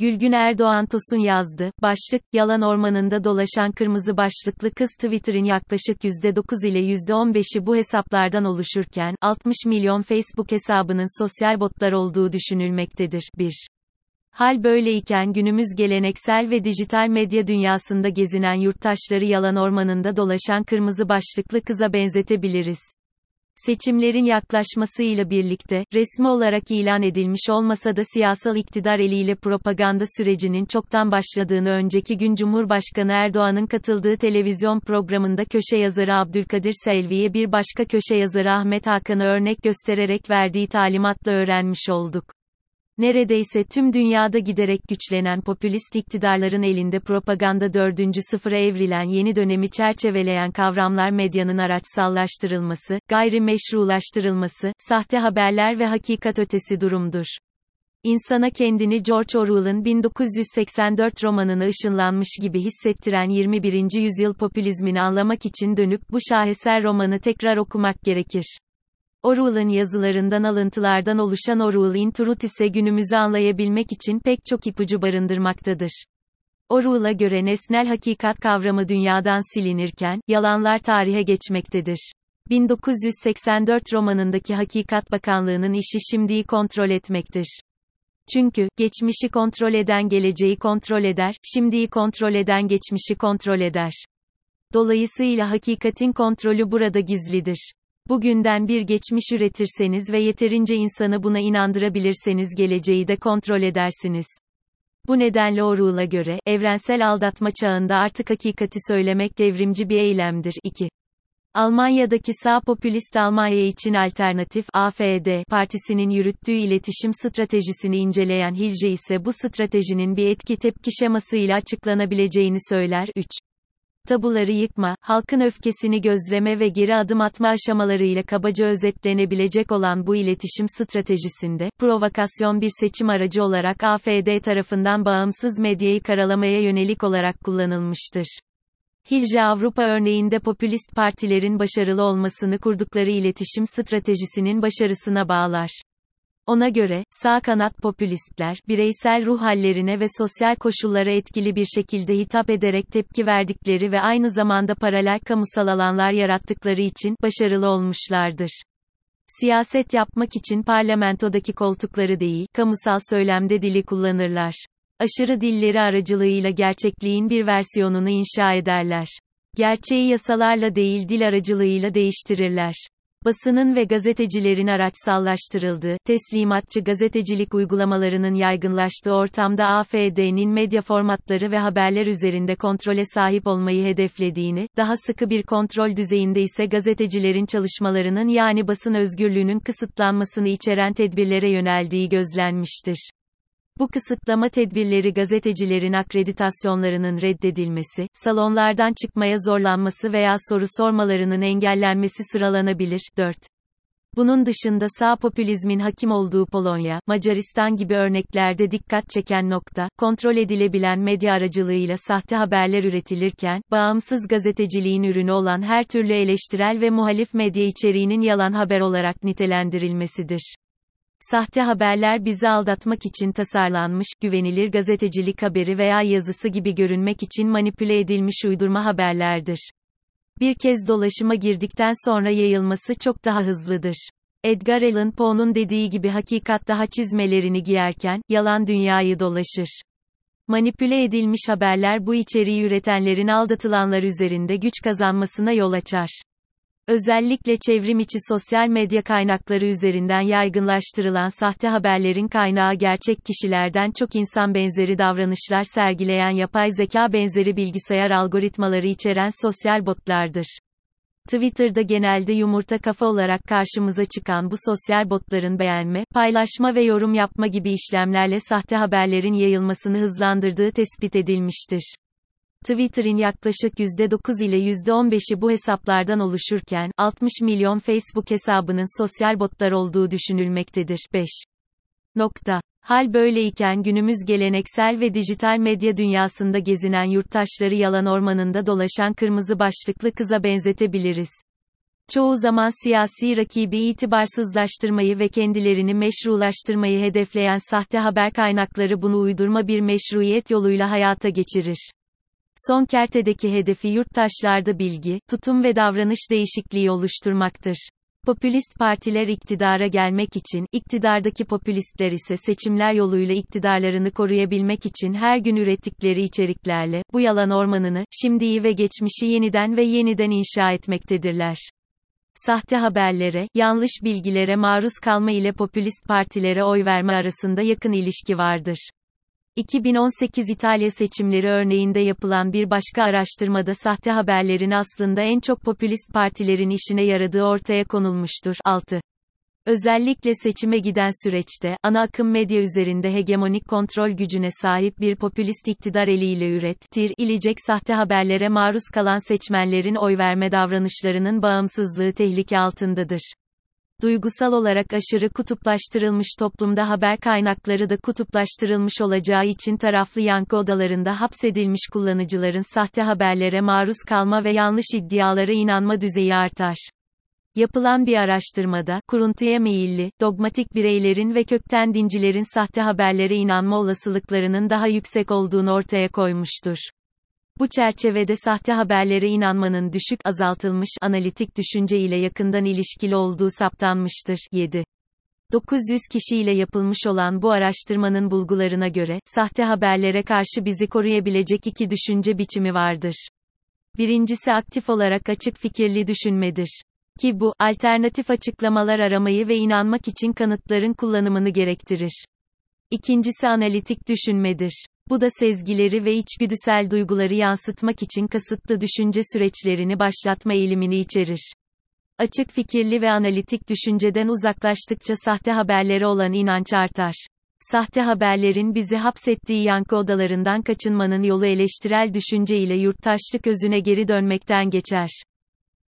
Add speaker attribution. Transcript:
Speaker 1: Gülgün Erdoğan Tosun yazdı. Başlık, yalan ormanında dolaşan kırmızı başlıklı kız Twitter'ın yaklaşık %9 ile %15'i bu hesaplardan oluşurken, 60 milyon Facebook hesabının sosyal botlar olduğu düşünülmektedir. 1. Hal böyleyken günümüz geleneksel ve dijital medya dünyasında gezinen yurttaşları yalan ormanında dolaşan kırmızı başlıklı kıza benzetebiliriz. Seçimlerin yaklaşmasıyla birlikte, resmi olarak ilan edilmiş olmasa da siyasal iktidar eliyle propaganda sürecinin çoktan başladığını önceki gün Cumhurbaşkanı Erdoğan'ın katıldığı televizyon programında köşe yazarı Abdülkadir Selvi'ye bir başka köşe yazarı Ahmet Hakan'ı örnek göstererek verdiği talimatla öğrenmiş olduk. Neredeyse tüm dünyada giderek güçlenen popülist iktidarların elinde propaganda dördüncü sıfıra evrilen yeni dönemi çerçeveleyen kavramlar medyanın araçsallaştırılması, gayrimeşrulaştırılması, sahte haberler ve hakikat ötesi durumdur. İnsana kendini George Orwell'ın 1984 romanını ışınlanmış gibi hissettiren 21. yüzyıl popülizmini anlamak için dönüp bu şaheser romanı tekrar okumak gerekir. Orwell'ın yazılarından alıntılardan oluşan Orwell in Truth ise günümüzü anlayabilmek için pek çok ipucu barındırmaktadır. Orwell'a göre nesnel hakikat kavramı dünyadan silinirken, yalanlar tarihe geçmektedir. 1984 romanındaki Hakikat Bakanlığı'nın işi şimdiyi kontrol etmektir. Çünkü, geçmişi kontrol eden geleceği kontrol eder, şimdiyi kontrol eden geçmişi kontrol eder. Dolayısıyla hakikatin kontrolü burada gizlidir. Bugünden bir geçmiş üretirseniz ve yeterince insanı buna inandırabilirseniz geleceği de kontrol edersiniz. Bu nedenle Orwell'a göre, evrensel aldatma çağında artık hakikati söylemek devrimci bir eylemdir. 2. Almanya'daki sağ popülist Almanya için Alternatif AFD partisinin yürüttüğü iletişim stratejisini inceleyen Hilce ise bu stratejinin bir etki tepki şemasıyla açıklanabileceğini söyler. 3 tabuları yıkma, halkın öfkesini gözleme ve geri adım atma aşamalarıyla kabaca özetlenebilecek olan bu iletişim stratejisinde, provokasyon bir seçim aracı olarak AFD tarafından bağımsız medyayı karalamaya yönelik olarak kullanılmıştır. Hilce Avrupa örneğinde popülist partilerin başarılı olmasını kurdukları iletişim stratejisinin başarısına bağlar. Ona göre, sağ kanat popülistler, bireysel ruh hallerine ve sosyal koşullara etkili bir şekilde hitap ederek tepki verdikleri ve aynı zamanda paralel kamusal alanlar yarattıkları için, başarılı olmuşlardır. Siyaset yapmak için parlamentodaki koltukları değil, kamusal söylemde dili kullanırlar. Aşırı dilleri aracılığıyla gerçekliğin bir versiyonunu inşa ederler. Gerçeği yasalarla değil dil aracılığıyla değiştirirler basının ve gazetecilerin araçsallaştırıldığı, teslimatçı gazetecilik uygulamalarının yaygınlaştığı ortamda AFD'nin medya formatları ve haberler üzerinde kontrole sahip olmayı hedeflediğini, daha sıkı bir kontrol düzeyinde ise gazetecilerin çalışmalarının yani basın özgürlüğünün kısıtlanmasını içeren tedbirlere yöneldiği gözlenmiştir. Bu kısıtlama tedbirleri gazetecilerin akreditasyonlarının reddedilmesi, salonlardan çıkmaya zorlanması veya soru sormalarının engellenmesi sıralanabilir. 4. Bunun dışında sağ popülizmin hakim olduğu Polonya, Macaristan gibi örneklerde dikkat çeken nokta, kontrol edilebilen medya aracılığıyla sahte haberler üretilirken, bağımsız gazeteciliğin ürünü olan her türlü eleştirel ve muhalif medya içeriğinin yalan haber olarak nitelendirilmesidir. Sahte haberler bizi aldatmak için tasarlanmış, güvenilir gazetecilik haberi veya yazısı gibi görünmek için manipüle edilmiş uydurma haberlerdir. Bir kez dolaşıma girdikten sonra yayılması çok daha hızlıdır. Edgar Allan Poe'nun dediği gibi hakikat daha çizmelerini giyerken, yalan dünyayı dolaşır. Manipüle edilmiş haberler bu içeriği üretenlerin aldatılanlar üzerinde güç kazanmasına yol açar. Özellikle çevrim içi sosyal medya kaynakları üzerinden yaygınlaştırılan sahte haberlerin kaynağı gerçek kişilerden çok insan benzeri davranışlar sergileyen yapay zeka benzeri bilgisayar algoritmaları içeren sosyal botlardır. Twitter'da genelde yumurta kafa olarak karşımıza çıkan bu sosyal botların beğenme, paylaşma ve yorum yapma gibi işlemlerle sahte haberlerin yayılmasını hızlandırdığı tespit edilmiştir. Twitter'in yaklaşık %9 ile %15'i bu hesaplardan oluşurken, 60 milyon Facebook hesabının sosyal botlar olduğu düşünülmektedir. 5. Nokta. Hal böyleyken günümüz geleneksel ve dijital medya dünyasında gezinen yurttaşları yalan ormanında dolaşan kırmızı başlıklı kıza benzetebiliriz. çoğu zaman siyasi rakibi itibarsızlaştırmayı ve kendilerini meşrulaştırmayı hedefleyen sahte haber kaynakları bunu uydurma bir meşruiyet yoluyla hayata geçirir. Son kertedeki hedefi yurttaşlarda bilgi, tutum ve davranış değişikliği oluşturmaktır. Popülist partiler iktidara gelmek için, iktidardaki popülistler ise seçimler yoluyla iktidarlarını koruyabilmek için her gün ürettikleri içeriklerle, bu yalan ormanını, şimdiyi ve geçmişi yeniden ve yeniden inşa etmektedirler. Sahte haberlere, yanlış bilgilere maruz kalma ile popülist partilere oy verme arasında yakın ilişki vardır. 2018 İtalya seçimleri örneğinde yapılan bir başka araştırmada sahte haberlerin aslında en çok popülist partilerin işine yaradığı ortaya konulmuştur. 6. Özellikle seçime giden süreçte, ana akım medya üzerinde hegemonik kontrol gücüne sahip bir popülist iktidar eliyle ürettir, ilecek sahte haberlere maruz kalan seçmenlerin oy verme davranışlarının bağımsızlığı tehlike altındadır. Duygusal olarak aşırı kutuplaştırılmış toplumda haber kaynakları da kutuplaştırılmış olacağı için taraflı yankı odalarında hapsedilmiş kullanıcıların sahte haberlere maruz kalma ve yanlış iddialara inanma düzeyi artar. Yapılan bir araştırmada, kuruntuya meyilli, dogmatik bireylerin ve kökten dincilerin sahte haberlere inanma olasılıklarının daha yüksek olduğunu ortaya koymuştur. Bu çerçevede sahte haberlere inanmanın düşük azaltılmış analitik düşünce ile yakından ilişkili olduğu saptanmıştır. 7. 900 kişiyle yapılmış olan bu araştırmanın bulgularına göre, sahte haberlere karşı bizi koruyabilecek iki düşünce biçimi vardır. Birincisi aktif olarak açık fikirli düşünmedir. Ki bu, alternatif açıklamalar aramayı ve inanmak için kanıtların kullanımını gerektirir. İkincisi analitik düşünmedir. Bu da sezgileri ve içgüdüsel duyguları yansıtmak için kasıtlı düşünce süreçlerini başlatma eğilimini içerir. Açık fikirli ve analitik düşünceden uzaklaştıkça sahte haberlere olan inanç artar. Sahte haberlerin bizi hapsettiği yankı odalarından kaçınmanın yolu eleştirel düşünce ile yurttaşlık özüne geri dönmekten geçer.